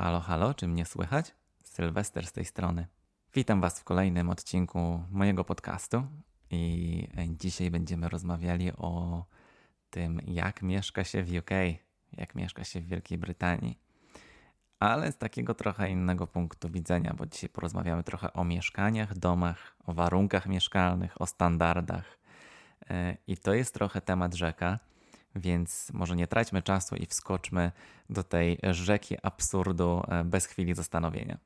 Halo, halo, czy mnie słychać? Sylwester z tej strony. Witam Was w kolejnym odcinku mojego podcastu i dzisiaj będziemy rozmawiali o tym, jak mieszka się w UK, jak mieszka się w Wielkiej Brytanii. Ale z takiego trochę innego punktu widzenia, bo dzisiaj porozmawiamy trochę o mieszkaniach, domach, o warunkach mieszkalnych, o standardach. E, I to jest trochę temat rzeka więc może nie traćmy czasu i wskoczmy do tej rzeki absurdu e, bez chwili zastanowienia.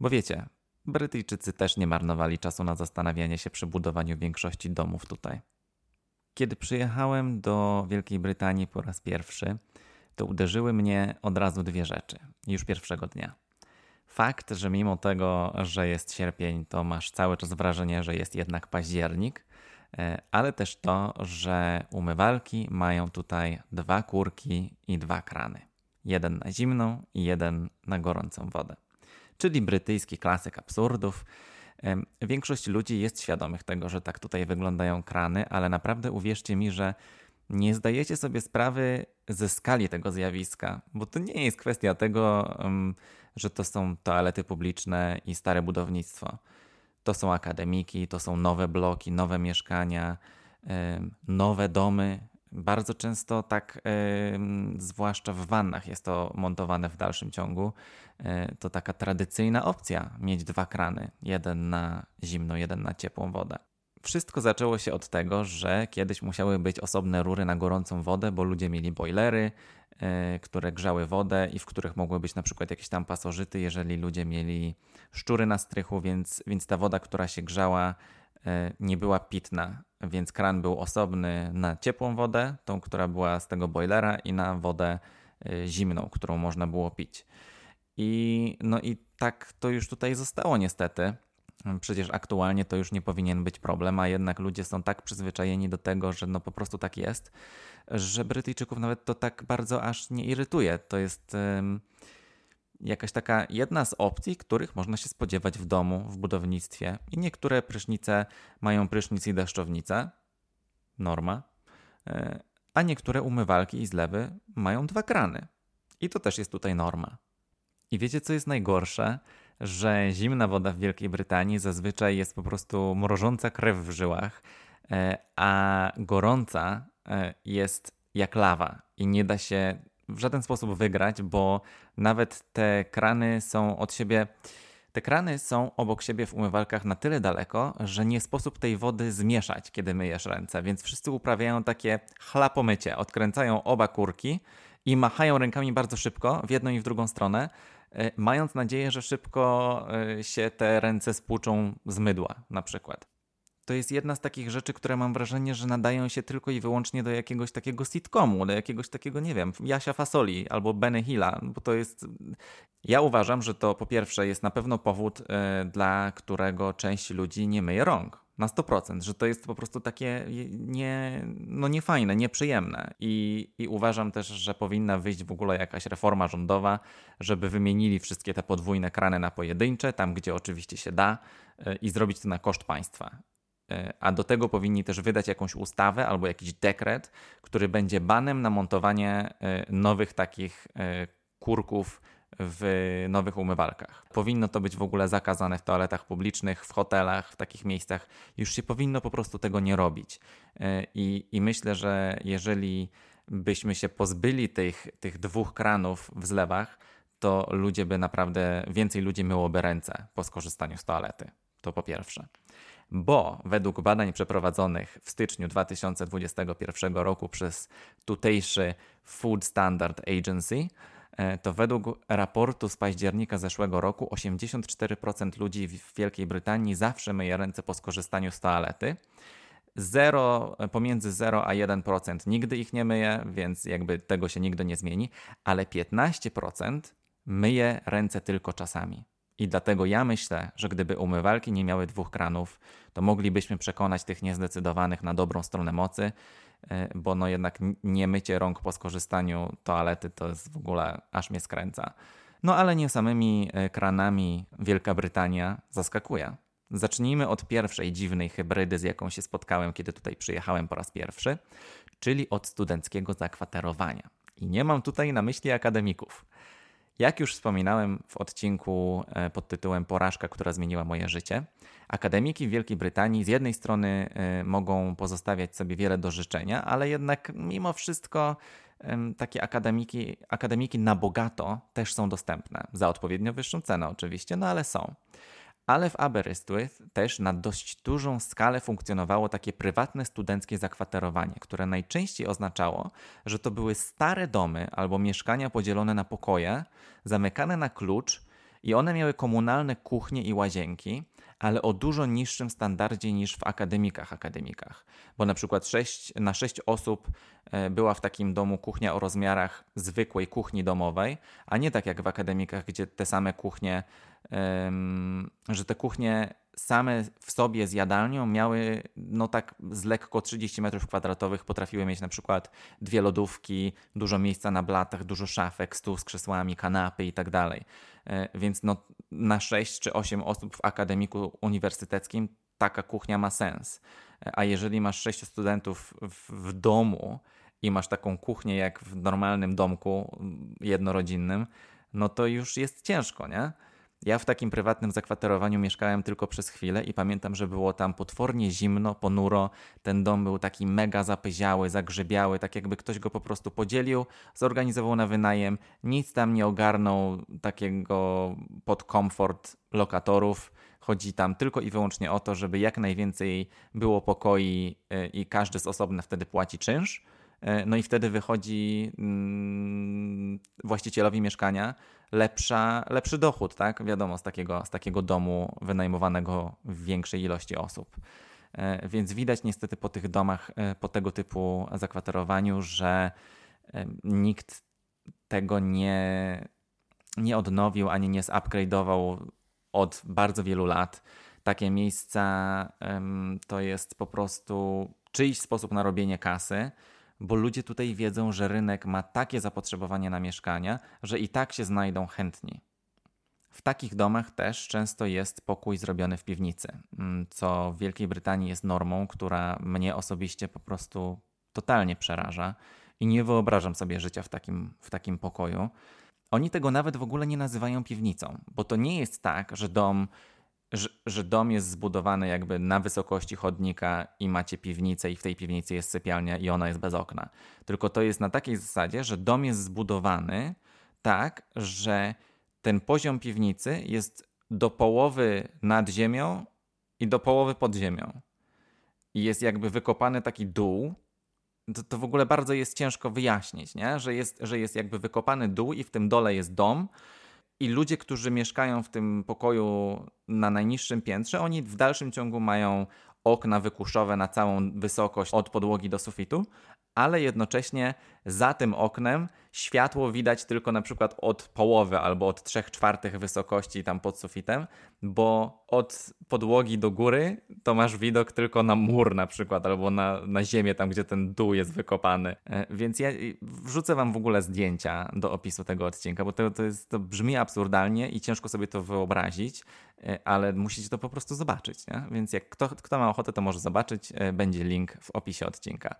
Bo wiecie, Brytyjczycy też nie marnowali czasu na zastanawianie się przy budowaniu większości domów tutaj. Kiedy przyjechałem do Wielkiej Brytanii po raz pierwszy, to uderzyły mnie od razu dwie rzeczy, już pierwszego dnia. Fakt, że mimo tego, że jest sierpień, to masz cały czas wrażenie, że jest jednak październik, ale też to, że umywalki mają tutaj dwa kurki i dwa krany. Jeden na zimną i jeden na gorącą wodę. Czyli brytyjski klasyk absurdów. E, większość ludzi jest świadomych tego, że tak tutaj wyglądają krany, ale naprawdę uwierzcie mi, że nie zdajecie sobie sprawy ze skali tego zjawiska, bo to nie jest kwestia tego, że to są toalety publiczne i stare budownictwo. To są akademiki, to są nowe bloki, nowe mieszkania, nowe domy. Bardzo często tak, zwłaszcza w wannach, jest to montowane w dalszym ciągu. E, to taka tradycyjna opcja mieć dwa krany: jeden na zimną, jeden na ciepłą wodę. Wszystko zaczęło się od tego, że kiedyś musiały być osobne rury na gorącą wodę, bo ludzie mieli boilery, E, które grzały wodę i w których mogły być na przykład jakieś tam pasożyty, jeżeli ludzie mieli szczury na strychu, więc, więc ta woda, która się grzała, e, nie była pitna, więc kran był osobny na ciepłą wodę, tą, która była z tego boilera, i na wodę e, zimną, którą można było pić. I, no i tak to już tutaj zostało niestety. Przecież aktualnie to już nie powinien być problem, a jednak ludzie są tak przyzwyczajeni do tego, że no po prostu tak jest, że Brytyjczyków nawet to tak bardzo aż nie irytuje. To jest jakaś taka jedna z opcji, których można się spodziewać w domu, w budownictwie. I niektóre prysznice mają prysznic i deszczownicę, norma, e, a niektóre umywalki i zlewy mają dwa krany. I to też jest tutaj norma. I wiecie, co jest najgorsze? Że zimna woda w Wielkiej Brytanii zazwyczaj jest po prostu mrożąca krew w żyłach, e, a gorąca E, jest jak lawa i nie da się w żaden sposób wygrać, bo nawet te krany są od siebie. Te krany są obok siebie w umywalkach na tyle daleko, że nie sposób tej wody zmieszać, kiedy myjesz ręce, więc wszyscy uprawiają takie chlapomycie, odkręcają oba kurki i machają rękami bardzo szybko w jedną i w drugą stronę, mając nadzieję, że szybko e, się te ręce spłuczą z mydła na przykład to jest jedna z takich rzeczy, które mam wrażenie, że nadają się tylko i wyłącznie do jakiegoś takiego sitcomu, do jakiegoś takiego, nie wiem, Jasia Fasoli albo Benny Hilla, bo to jest... Ja uważam, że to po pierwsze jest na pewno powód, yy, dla którego część ludzi nie myje rąk. Na 100%, że to jest po prostu takie nie, no niefajne, nieprzyjemne. I, I uważam też, że powinna wyjść w ogóle jakaś reforma rządowa, żeby wymienili wszystkie te podwójne krany na pojedyncze, tam gdzie oczywiście się da, y, i zrobić to na koszt państwa. E, a do tego powinni też wydać jakąś ustawę albo jakiś dekret, który będzie banem na montowanie e, nowych takich e, kurków w nowych umywalkach. Powinno to być w ogóle zakazane w toaletach publicznych, w hotelach, w takich miejscach. Już się powinno po prostu tego nie robić. I, i myślę, że jeżeli byśmy się pozbyli tych, tych dwóch kranów w zlewach, to ludzie by naprawdę, więcej ludzi myłoby ręce po skorzystaniu z toalety. To po pierwsze bo według badań przeprowadzonych w styczniu 2021 roku przez tutejszy Food Standard Agency, e, to według raportu z października zeszłego roku 84% ludzi w Wielkiej Brytanii zawsze myje ręce po skorzystaniu z toalety. 0, pomiędzy 0 a 1% nigdy ich nie myje, więc jakby tego się nigdy nie zmieni, ale 15% myje ręce tylko czasami. I dlatego ja myślę, że gdyby umywalki nie miały dwóch kranów, to moglibyśmy przekonać tych niezdecydowanych na dobrą stronę mocy, e, bo no jednak nie mycie rąk po skorzystaniu toalety to jest w ogóle aż mnie skręca. No ale nie samymi e, kranami Wielka Brytania zaskakuje. Zacznijmy od pierwszej dziwnej hybrydy, z jaką się spotkałem, kiedy tutaj przyjechałem po raz pierwszy, czyli od studenckiego zakwaterowania. I nie mam tutaj na myśli akademików. Jak już wspominałem w odcinku e, pod tytułem Porażka, która zmieniła moje życie, akademiki w Wielkiej Brytanii z jednej strony e, mogą pozostawiać sobie wiele do życzenia, ale jednak mimo wszystko takie akademiki, akademiki na bogato też są dostępne. Za odpowiednio wyższą cenę oczywiście, no ale są. Ale w Aberystwyth też na dość dużą skalę funkcjonowało takie prywatne studenckie zakwaterowanie, które najczęściej oznaczało, że to były stare domy albo mieszkania podzielone na pokoje, zamykane na klucz i one miały komunalne kuchnie i łazienki, ale o dużo niższym standardzie niż w akademikach akademikach. Bo na przykład 6, na 6 osób e, była w takim domu kuchnia o rozmiarach zwykłej kuchni domowej, a nie tak jak w akademikach, gdzie te same kuchnie, że te kuchnie same w sobie z jadalnią miały no tak z lekko 30 metrów kwadratowych, potrafiły mieć na przykład dwie lodówki, dużo miejsca na blatach, dużo szafek, stół z krzesłami, kanapy i tak dalej. E, więc no, na 6 czy 8 osób w akademiku uniwersyteckim taka kuchnia ma sens. E, a jeżeli masz 6 studentów w, w domu i masz taką kuchnię jak w normalnym domku jednorodzinnym, no to już jest ciężko, nie? Ja w takim prywatnym zakwaterowaniu mieszkałem tylko przez chwilę i pamiętam, że było tam potwornie zimno, ponuro. Ten dom był taki mega zapyziały, zagrzebiały, tak jakby ktoś go po prostu podzielił, zorganizował na wynajem, nic tam nie ogarnął takiego pod komfort lokatorów. Chodzi tam tylko i wyłącznie o to, żeby jak najwięcej było pokoi y, i każdy z osobna wtedy płaci czynsz. Y, no i wtedy wychodzi mm, właścicielowi mieszkania lepsza, lepszy dochód, tak? Wiadomo, z takiego, z takiego domu wynajmowanego w większej ilości osób. E, więc widać niestety po tych domach, e, po tego typu zakwaterowaniu, że e, nikt tego nie, nie odnowił ani nie zupgrade'ował od bardzo wielu lat. Takie miejsca to jest po prostu czyjś sposób na robienie kasy bo ludzie tutaj wiedzą, że rynek ma takie zapotrzebowanie na mieszkania, że i tak się znajdą chętni. W takich domach też często jest pokój zrobiony w piwnicy, mm, co w Wielkiej Brytanii jest normą, która mnie osobiście po prostu totalnie przeraża i nie wyobrażam sobie życia w takim, w takim pokoju. Oni tego nawet w ogóle nie nazywają piwnicą, bo to nie jest tak, że dom że, że, dom jest zbudowany jakby na wysokości chodnika i macie piwnicę i w tej piwnicy jest sypialnia i ona jest bez okna. Tylko to jest na takiej zasadzie, że dom jest zbudowany tak, że ten poziom piwnicy jest do połowy nad ziemią i do połowy pod ziemią. I jest jakby wykopany taki dół. To, to w ogóle bardzo jest ciężko wyjaśnić, nie? Że, jest, że jest jakby wykopany dół i w tym dole jest dom, i ludzie, którzy mieszkają w tym pokoju na najniższym piętrze, oni w dalszym ciągu mają okna wykuszowe na całą wysokość od podłogi do sufitu, ale jednocześnie za tym oknem światło widać tylko na przykład od połowy albo od trzech czwartych wysokości tam pod sufitem, bo od podłogi do góry to masz widok tylko na mur na przykład albo na, na ziemię tam, gdzie ten dół jest wykopany. E, więc ja wrzucę wam w ogóle zdjęcia do opisu tego odcinka, bo to, to, jest, to brzmi absurdalnie i ciężko sobie to wyobrazić, e, ale musicie to po prostu zobaczyć. Nie? Więc jak kto, kto ma ochotę, to może zobaczyć. E, będzie link w opisie odcinka.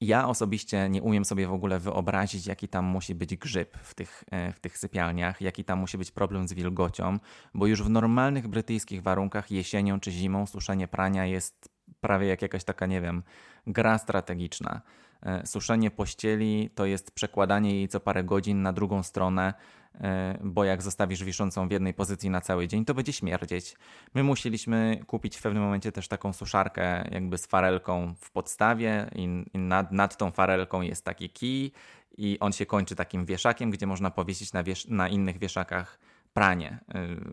Ja osobiście nie umiem sobie w ogóle wyobrazić, jaki tam musi być grzyb w tych, e, w tych sypialniach, jaki tam musi być problem z wilgocią, bo już w normalnych brytyjskich warunkach jesienią czy zimą suszenie prania jest prawie jak jakaś taka, nie wiem, gra strategiczna. E, suszenie pościeli to jest przekładanie jej co parę godzin na drugą stronę, bo jak zostawisz wiszącą w jednej pozycji na cały dzień, to będzie śmierdzieć. My musieliśmy kupić w pewnym momencie też taką suszarkę jakby z farelką w podstawie i, i nad, nad tą farelką jest taki kij i on się kończy takim wieszakiem, gdzie można powiesić na, wiesz na innych wieszakach pranie,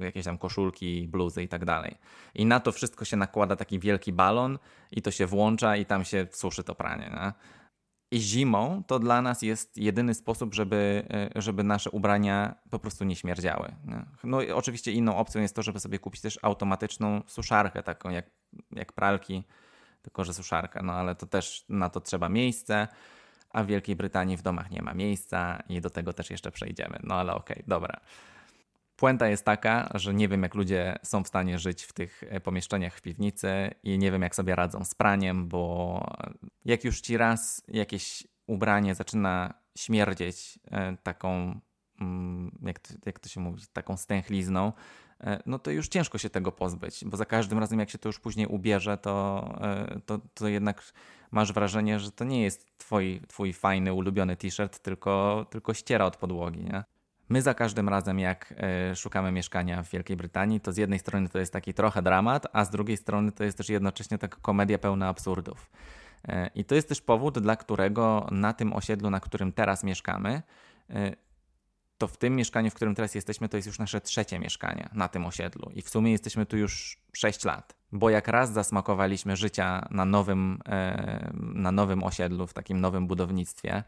y, jakieś tam koszulki, bluzy i tak dalej. I na to wszystko się nakłada taki wielki balon i to się włącza i tam się suszy to pranie. Nie? Zimą to dla nas jest jedyny sposób, żeby, y, żeby nasze ubrania po prostu nie śmierdziały. No oczywiście inną opcją jest to, żeby sobie kupić też automatyczną suszarkę, taką jak, jak pralki, tylko że suszarka. No ale to też na to trzeba miejsce, a w Wielkiej Brytanii w domach nie ma miejsca i do tego też jeszcze przejdziemy. No ale okej, okay, dobra. Puenta jest taka, że nie wiem, jak ludzie są w stanie żyć w tych e, pomieszczeniach w piwnicy i nie wiem, jak sobie radzą z praniem, bo jak już ci raz jakieś ubranie zaczyna śmierdzieć e, taką mm, jak to, jak to się mówi, taką stęchlizną, e, no to już ciężko się tego pozbyć, bo za każdym razem, jak się to już później ubierze, to, to, to jednak masz wrażenie, że to nie jest twój, twój fajny, ulubiony t-shirt, tylko, tylko ściera od podłogi. Nie? My za każdym razem, jak e, szukamy mieszkania w Wielkiej Brytanii, to z jednej strony to jest taki trochę dramat, a z drugiej strony to jest też jednocześnie taka komedia pełna absurdów. E, I to jest też powód, dla którego na tym osiedlu, na którym teraz mieszkamy, e, to w tym mieszkaniu, w którym teraz jesteśmy, to jest już nasze trzecie mieszkanie na tym osiedlu. I w sumie jesteśmy tu już 6 lat. Bo jak raz zasmakowaliśmy życia na nowym, na nowym osiedlu, w takim nowym budownictwie,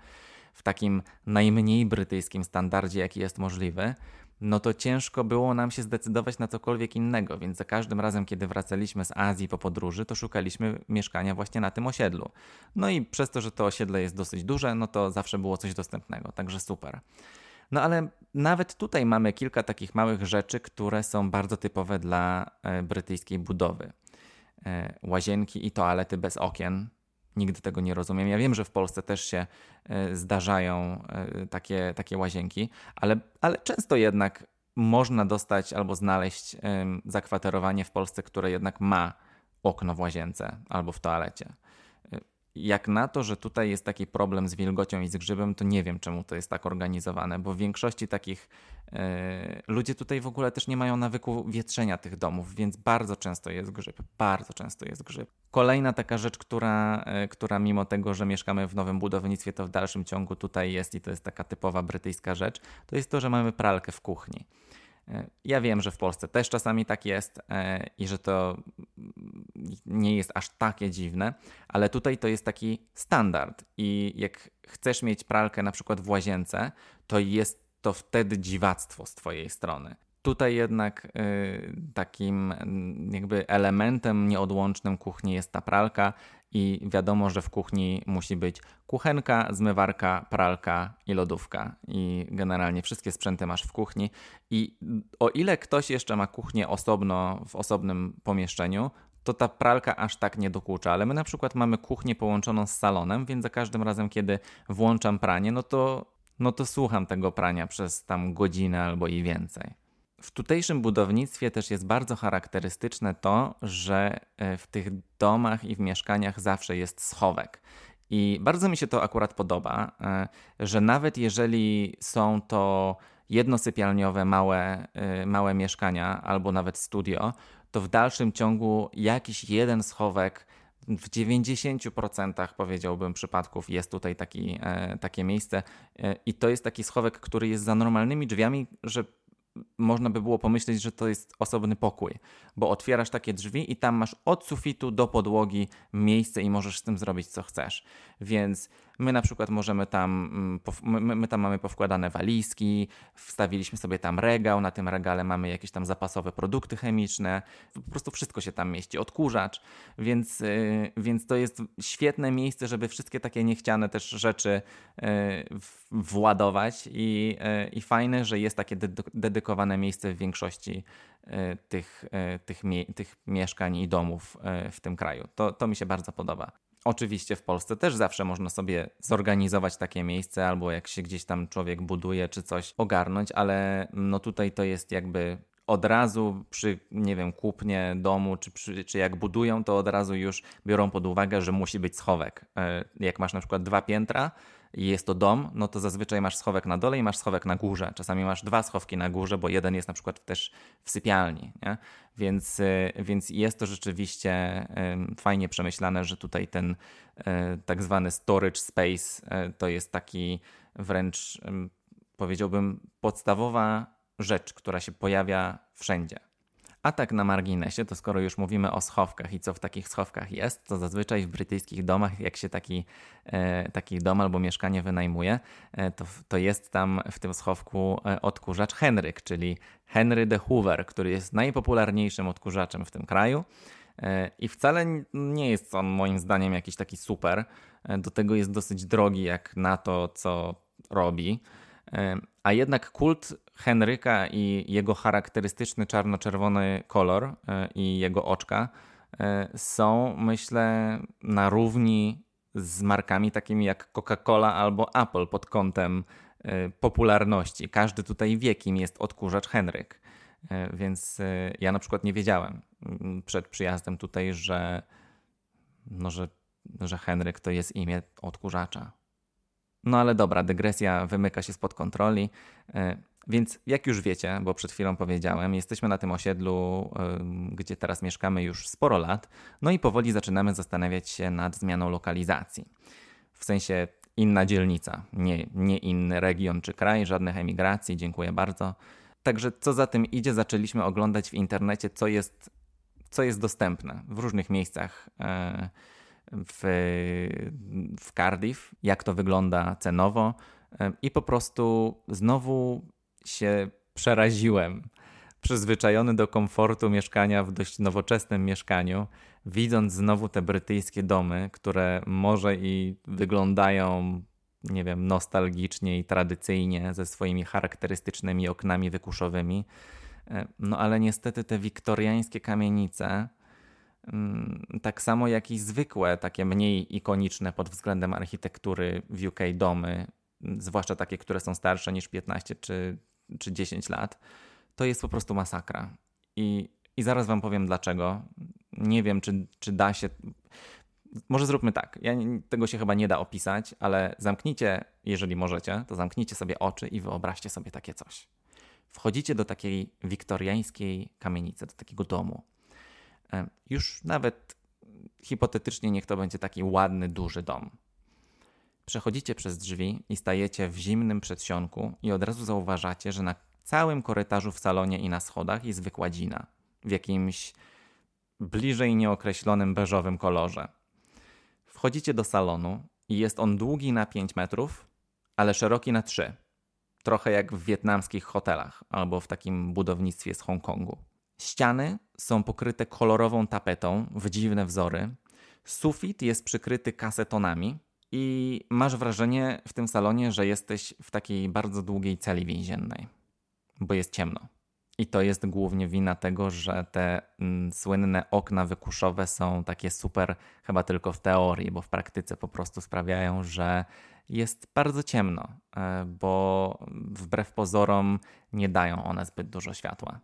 w takim najmniej brytyjskim standardzie, jaki jest możliwy, no to ciężko było nam się zdecydować na cokolwiek innego, więc za każdym razem, kiedy wracaliśmy z Azji po podróży, to szukaliśmy mieszkania właśnie na tym osiedlu. No i przez to, że to osiedle jest dosyć duże, no to zawsze było coś dostępnego, także super. No ale nawet tutaj mamy kilka takich małych rzeczy, które są bardzo typowe dla e, brytyjskiej budowy. E, łazienki i toalety bez okien, Nigdy tego nie rozumiem. Ja wiem, że w Polsce też się e, zdarzają e, takie, takie łazienki, ale, ale często jednak można dostać albo znaleźć zakwaterowanie w Polsce, które jednak ma okno w łazience albo w toalecie jak na to, że tutaj jest taki problem z wilgocią i z grzybem, to nie wiem, czemu to jest tak organizowane, bo w większości takich yy, ludzie tutaj w ogóle też nie mają nawyku wietrzenia tych domów, więc bardzo często jest grzyb, bardzo często jest grzyb. Kolejna taka rzecz, która, yy, która mimo tego, że mieszkamy w nowym budownictwie, to w dalszym ciągu tutaj jest i to jest taka typowa brytyjska rzecz, to jest to, że mamy pralkę w kuchni. E, ja wiem, że w Polsce też czasami tak jest e, i że to nie jest aż takie dziwne, ale tutaj to jest taki standard. I jak chcesz mieć pralkę na przykład w łazience, to jest to wtedy dziwactwo z Twojej strony. Tutaj jednak y, takim jakby elementem nieodłącznym kuchni jest ta pralka i wiadomo, że w kuchni musi być kuchenka, zmywarka, pralka i lodówka. I generalnie wszystkie sprzęty masz w kuchni. I o ile ktoś jeszcze ma kuchnię osobno, w osobnym pomieszczeniu, to ta pralka aż tak nie dokucza, ale my na przykład mamy kuchnię połączoną z salonem, więc za każdym razem, kiedy włączam pranie, no to, no to słucham tego prania przez tam godzinę albo i więcej. W tutejszym budownictwie też jest bardzo charakterystyczne to, że e, w tych domach i w mieszkaniach zawsze jest schowek. I bardzo mi się to akurat podoba, e, że nawet jeżeli są to jednosypialniowe małe, e, małe mieszkania albo nawet studio, to w dalszym ciągu jakiś jeden schowek w 90% powiedziałbym przypadków jest tutaj taki, takie miejsce i to jest taki schowek, który jest za normalnymi drzwiami, że można by było pomyśleć, że to jest osobny pokój, bo otwierasz takie drzwi i tam masz od sufitu do podłogi miejsce i możesz z tym zrobić co chcesz. Więc My na przykład możemy tam, mm, my, my tam mamy powkładane walizki, wstawiliśmy sobie tam regał, na tym regale mamy jakieś tam zapasowe produkty chemiczne, po prostu wszystko się tam mieści, odkurzacz, więc, y, więc to jest świetne miejsce, żeby wszystkie takie niechciane też rzeczy y, władować i, y, i fajne, że jest takie dedykowane miejsce w większości tych, tych, tych mieszkań i domów w tym kraju. To, to mi się bardzo podoba. Oczywiście w Polsce też zawsze można sobie zorganizować takie miejsce, albo jak się gdzieś tam człowiek buduje, czy coś ogarnąć, ale no tutaj to jest jakby od razu przy, nie wiem, kupnie domu, czy, przy, czy jak budują, to od razu już biorą pod uwagę, że musi być schowek. E, jak masz na przykład dwa piętra, i jest to dom, no to zazwyczaj masz schowek na dole i masz schowek na górze. Czasami masz dwa schowki na górze, bo jeden jest na przykład też w sypialni. Nie? Więc, y, więc jest to rzeczywiście fajnie przemyślane, że tutaj ten y, tak zwany storage space y, to jest taki wręcz powiedziałbym podstawowa rzecz, która się pojawia wszędzie. A tak na marginesie, to skoro już mówimy o schowkach i co w takich schowkach jest, to zazwyczaj w brytyjskich domach, jak się taki, e, taki dom albo mieszkanie wynajmuje, e, to, to jest tam w tym schowku e, odkurzacz Henryk, czyli Henry de Hoover, który jest najpopularniejszym odkurzaczem w tym kraju. I wcale nie jest on moim zdaniem jakiś taki super. Do tego jest dosyć drogi jak na to, co robi. A jednak kult Henryka i jego charakterystyczny czarno-czerwony kolor e, i jego oczka e, są, myślę, na równi z markami takimi jak Coca-Cola albo Apple pod kątem popularności. Każdy tutaj wie, kim jest odkurzacz Henryk. Więc ja na przykład nie wiedziałem mm, przed przyjazdem tutaj, że, no, że, że Henryk to jest imię odkurzacza. No ale dobra, dygresja wymyka się spod kontroli. Więc jak już wiecie, bo przed chwilą powiedziałem, jesteśmy na tym osiedlu, gdzie teraz mieszkamy już sporo lat, no i powoli zaczynamy zastanawiać się nad zmianą lokalizacji. W sensie inna dzielnica, nie, nie inny region czy kraj, żadnych emigracji, dziękuję bardzo. Także co za tym idzie, zaczęliśmy oglądać w internecie, co jest, co jest dostępne w różnych miejscach e, w, w Cardiff, jak to wygląda cenowo. E, I po prostu znowu się przeraziłem. Przyzwyczajony do komfortu mieszkania w dość nowoczesnym mieszkaniu, widząc znowu te brytyjskie domy, które może i wyglądają, nie wiem, nostalgicznie i tradycyjnie, ze swoimi charakterystycznymi oknami wykuszowymi. E, no ale niestety te wiktoriańskie kamienice, mm, tak samo jak i zwykłe, takie mniej ikoniczne pod względem architektury w UK domy, zwłaszcza takie, które są starsze niż 15 czy, czy 10 lat, to jest po prostu masakra. I, i zaraz Wam powiem dlaczego. Nie wiem, czy, czy da się. Może zróbmy tak. Ja, tego się chyba nie da opisać, ale zamknijcie, jeżeli możecie, to zamknijcie sobie oczy i wyobraźcie sobie takie coś. Wchodzicie do takiej wiktoriańskiej kamienicy, do takiego domu. Już nawet hipotetycznie niech to będzie taki ładny, duży dom. Przechodzicie przez drzwi i stajecie w zimnym przedsionku i od razu zauważacie, że na całym korytarzu w salonie i na schodach jest wykładzina w jakimś bliżej nieokreślonym beżowym kolorze. Wchodzicie do salonu i jest on długi na 5 metrów, ale szeroki na 3. Trochę jak w wietnamskich hotelach albo w takim budownictwie z Hongkongu. Ściany są pokryte kolorową tapetą w dziwne wzory. Sufit jest przykryty kasetonami, i masz wrażenie w tym salonie, że jesteś w takiej bardzo długiej celi więziennej, bo jest ciemno. I to jest głównie wina tego, że te mm, słynne okna wykuszowe są takie super, chyba tylko w teorii, bo w praktyce po prostu sprawiają, że jest bardzo ciemno, e, bo wbrew pozorom nie dają one zbyt dużo światła.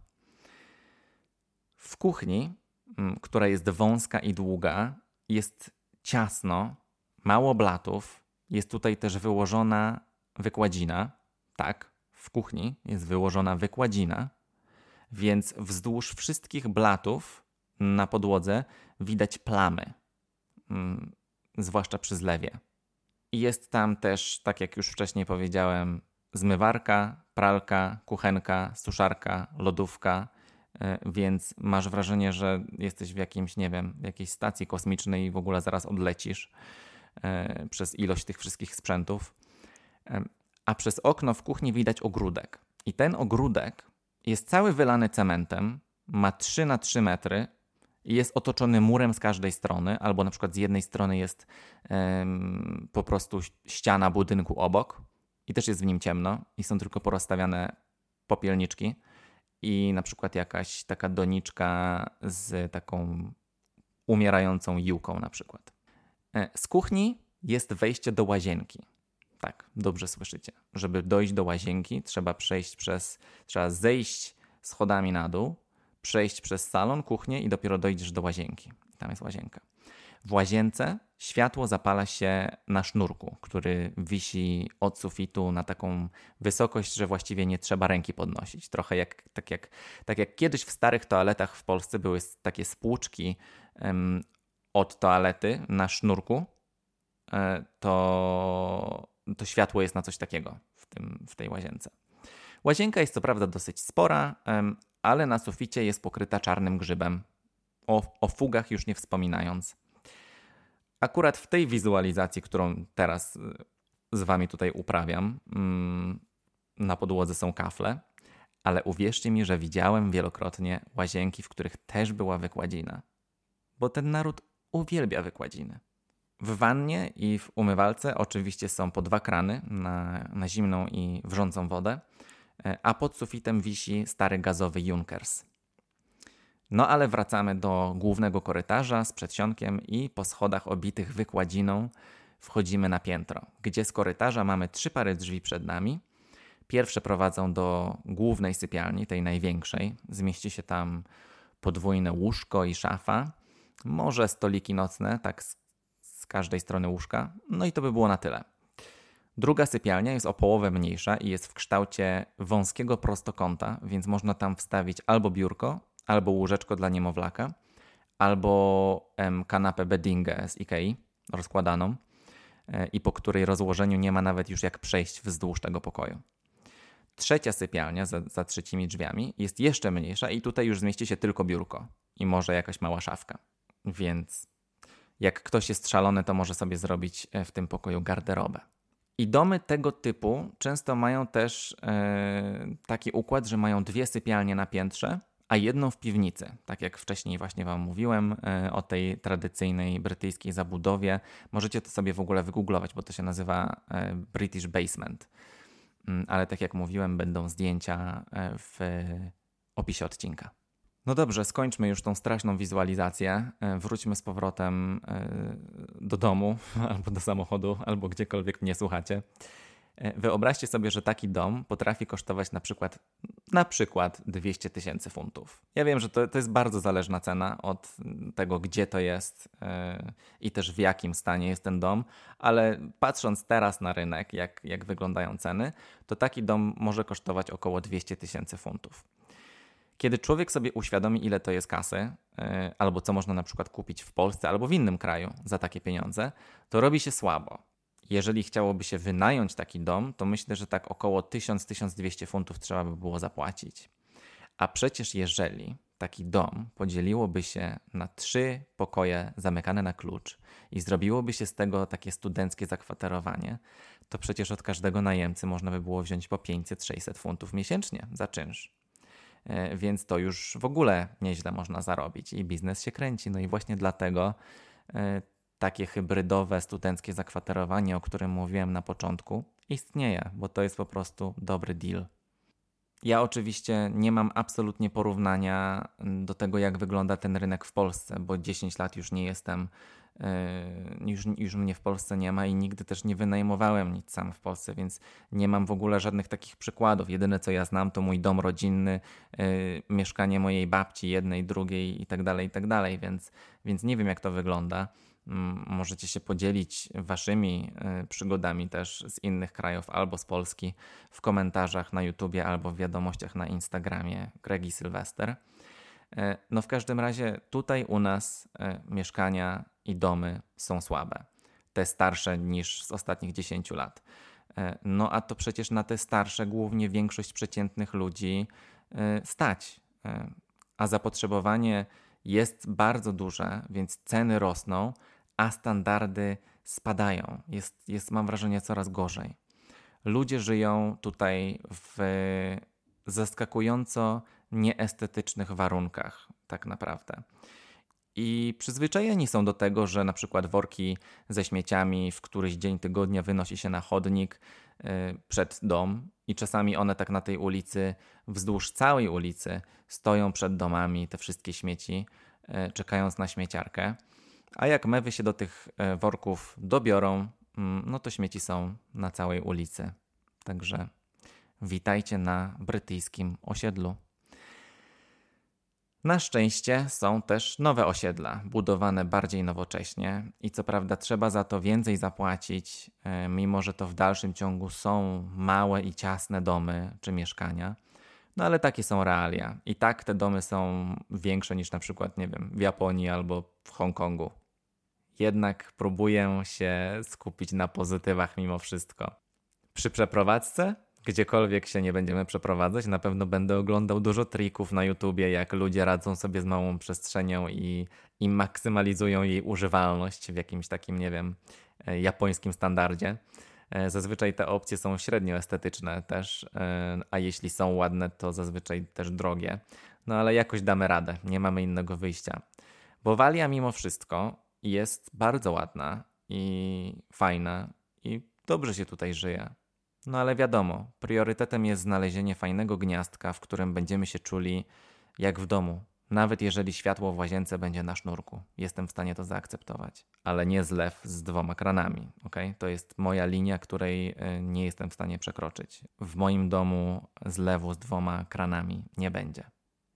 W kuchni, mm, która jest wąska i długa, jest ciasno, mało blatów. Jest tutaj też wyłożona wykładzina. Tak, w kuchni jest wyłożona wykładzina, więc wzdłuż wszystkich blatów na podłodze widać plamy, mm, zwłaszcza przy zlewie. I jest tam też, tak jak już wcześniej powiedziałem, zmywarka, pralka, kuchenka, suszarka, lodówka, e, więc masz wrażenie, że jesteś w jakimś, nie wiem, jakiejś stacji kosmicznej i w ogóle zaraz odlecisz. E, przez ilość tych wszystkich sprzętów. E, a przez okno w kuchni widać ogródek. I ten ogródek jest cały wylany cementem, ma 3 na 3 metry i jest otoczony murem z każdej strony, albo na przykład z jednej strony jest po prostu ściana budynku obok i też jest w nim ciemno i są tylko porozstawiane popielniczki i na przykład jakaś taka doniczka z taką umierającą juką na przykład. E, z kuchni jest wejście do łazienki. Tak, dobrze słyszycie. Żeby dojść do łazienki, trzeba przejść przez, trzeba zejść schodami na dół, przejść przez salon, kuchnię i dopiero dojdziesz do łazienki. Tam jest łazienka. W łazience światło zapala się na sznurku, który wisi od sufitu na taką wysokość, że właściwie nie trzeba ręki podnosić. Trochę jak, tak, jak, tak jak kiedyś w starych toaletach w Polsce były takie spłuczki od toalety na sznurku, e, to, to światło jest na coś takiego w, tym, w tej łazience. Łazienka jest co prawda dosyć spora, ale na suficie jest pokryta czarnym grzybem. O, o fugach już nie wspominając. Akurat w tej wizualizacji, którą teraz e, z Wami tutaj uprawiam, mm, na podłodze są kafle, ale uwierzcie mi, że widziałem wielokrotnie łazienki, w których też była wykładzina. Bo ten naród uwielbia wykładziny. W wannie i w umywalce oczywiście są po dwa krany na, na zimną i wrzącą wodę, e, a pod sufitem wisi stary gazowy Junkers. No ale wracamy do głównego korytarza z przedsionkiem i po schodach obitych wykładziną wchodzimy na piętro, gdzie z korytarza mamy trzy pary drzwi przed nami Pierwsze prowadzą do głównej sypialni, tej największej. Zmieści się tam podwójne łóżko i szafa, może stoliki nocne, tak z, z każdej strony łóżka. No i to by było na tyle. Druga sypialnia jest o połowę mniejsza i jest w kształcie wąskiego prostokąta, więc można tam wstawić albo biurko, albo łóżeczko dla niemowlaka, albo em, kanapę beddingę z Ikei rozkładaną e, i po której rozłożeniu nie ma nawet już jak przejść wzdłuż tego pokoju. Trzecia sypialnia za, za trzecimi drzwiami jest jeszcze mniejsza i tutaj już zmieści się tylko biurko i może jakaś mała szafka. Więc jak ktoś jest szalony, to może sobie zrobić e, w tym pokoju garderobę. I domy tego typu często mają też e, taki układ, że mają dwie sypialnie na piętrze, a jedną w piwnicy. Tak jak wcześniej właśnie Wam mówiłem e, o tej tradycyjnej brytyjskiej zabudowie. Możecie to sobie w ogóle wygooglować, bo to się nazywa British Basement. Mm, ale tak jak mówiłem, będą zdjęcia w opisie odcinka. No dobrze, skończmy już tą straszną wizualizację. E, wróćmy z powrotem e, do domu, albo do samochodu, albo gdziekolwiek mnie słuchacie. E, wyobraźcie sobie, że taki dom potrafi kosztować na przykład, na przykład 200 tysięcy funtów. Ja wiem, że to, to jest bardzo zależna cena od tego, gdzie to jest i też w jakim stanie jest ten dom, ale patrząc teraz na rynek, jak, jak wyglądają ceny, to taki dom może kosztować około 200 tysięcy funtów. Kiedy człowiek sobie uświadomi, ile to jest kasy, yy, albo co można na przykład kupić w Polsce albo w innym kraju za takie pieniądze, to robi się słabo jeżeli chciałoby się wynająć taki dom, to myślę, że tak około 1000-1200 funtów trzeba by było zapłacić. A przecież jeżeli taki dom podzieliłoby się na trzy pokoje zamykane na klucz i zrobiłoby się z tego takie studenckie zakwaterowanie, to przecież od każdego najemcy można by było wziąć po 500-600 funtów miesięcznie za czynsz. E, więc to już w ogóle nieźle można zarobić i biznes się kręci. No i właśnie dlatego e, takie hybrydowe studenckie zakwaterowanie, o którym mówiłem na początku, istnieje, bo to jest po prostu dobry deal. Ja oczywiście nie mam absolutnie porównania do tego, jak wygląda ten rynek w Polsce, bo 10 lat już nie jestem, już, już mnie w Polsce nie ma i nigdy też nie wynajmowałem nic sam w Polsce, więc nie mam w ogóle żadnych takich przykładów. Jedyne co ja znam to mój dom rodzinny, yy, mieszkanie mojej babci, jednej, drugiej i tak dalej, i tak dalej, więc, więc nie wiem jak to wygląda. Możecie się podzielić waszymi y, przygodami też z innych krajów albo z Polski w komentarzach na YouTubie albo w wiadomościach na Instagramie Gregi Sylwester. No w każdym razie tutaj u nas mieszkania i domy są słabe. Te starsze niż z ostatnich 10 lat. No a to przecież na te starsze głównie większość przeciętnych ludzi stać. A zapotrzebowanie jest bardzo duże, więc ceny rosną, a standardy spadają. Jest, jest, mam wrażenie, coraz gorzej. Ludzie żyją tutaj w zaskakująco nieestetycznych warunkach, tak naprawdę. I przyzwyczajeni są do tego, że na przykład worki ze śmieciami w któryś dzień tygodnia wynosi się na chodnik y, przed dom, i czasami one tak na tej ulicy, wzdłuż całej ulicy, stoją przed domami, te wszystkie śmieci, y, czekając na śmieciarkę. A jak mewy się do tych e, worków dobiorą, mm, no to śmieci są na całej ulicy. Także witajcie na brytyjskim osiedlu. Na szczęście są też nowe osiedla, budowane bardziej nowocześnie i co prawda trzeba za to więcej zapłacić, e, mimo że to w dalszym ciągu są małe i ciasne domy czy mieszkania. No ale takie są realia. I tak te domy są większe niż na przykład, nie wiem, w Japonii albo w Hongkongu jednak próbuję się skupić na pozytywach mimo wszystko. Przy przeprowadzce, gdziekolwiek się nie będziemy przeprowadzać, na pewno będę oglądał dużo trików na YouTubie, jak ludzie radzą sobie z małą przestrzenią i, i maksymalizują jej używalność w jakimś takim, nie wiem, e, japońskim standardzie. E, zazwyczaj te opcje są średnio estetyczne też, e, a jeśli są ładne, to zazwyczaj też drogie. No ale jakoś damy radę, nie mamy innego wyjścia. Bo Walia mimo wszystko jest bardzo ładna i fajna i dobrze się tutaj żyje. No ale wiadomo, priorytetem jest znalezienie fajnego gniazdka, w którym będziemy się czuli jak w domu, Nawet jeżeli światło w łazience będzie na sznurku, jestem w stanie to zaakceptować, ale nie zlew z dwoma kranami. Okay? To jest moja linia, której y, nie jestem w stanie przekroczyć. W moim domu zlewu z dwoma kranami nie będzie.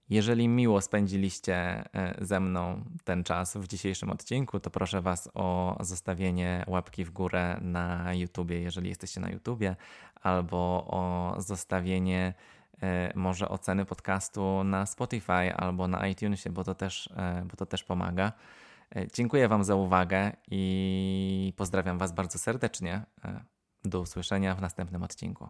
Jeżeli miło spędziliście y, ze mną ten czas w dzisiejszym odcinku, to proszę Was o zostawienie łapki w górę na YouTubie, jeżeli jesteście na YouTubie, albo o zostawienie E, może oceny podcastu na Spotify albo na iTunesie, bo to też, e, bo to też pomaga. E, dziękuję Wam za uwagę i pozdrawiam Was bardzo serdecznie. Do usłyszenia w następnym odcinku.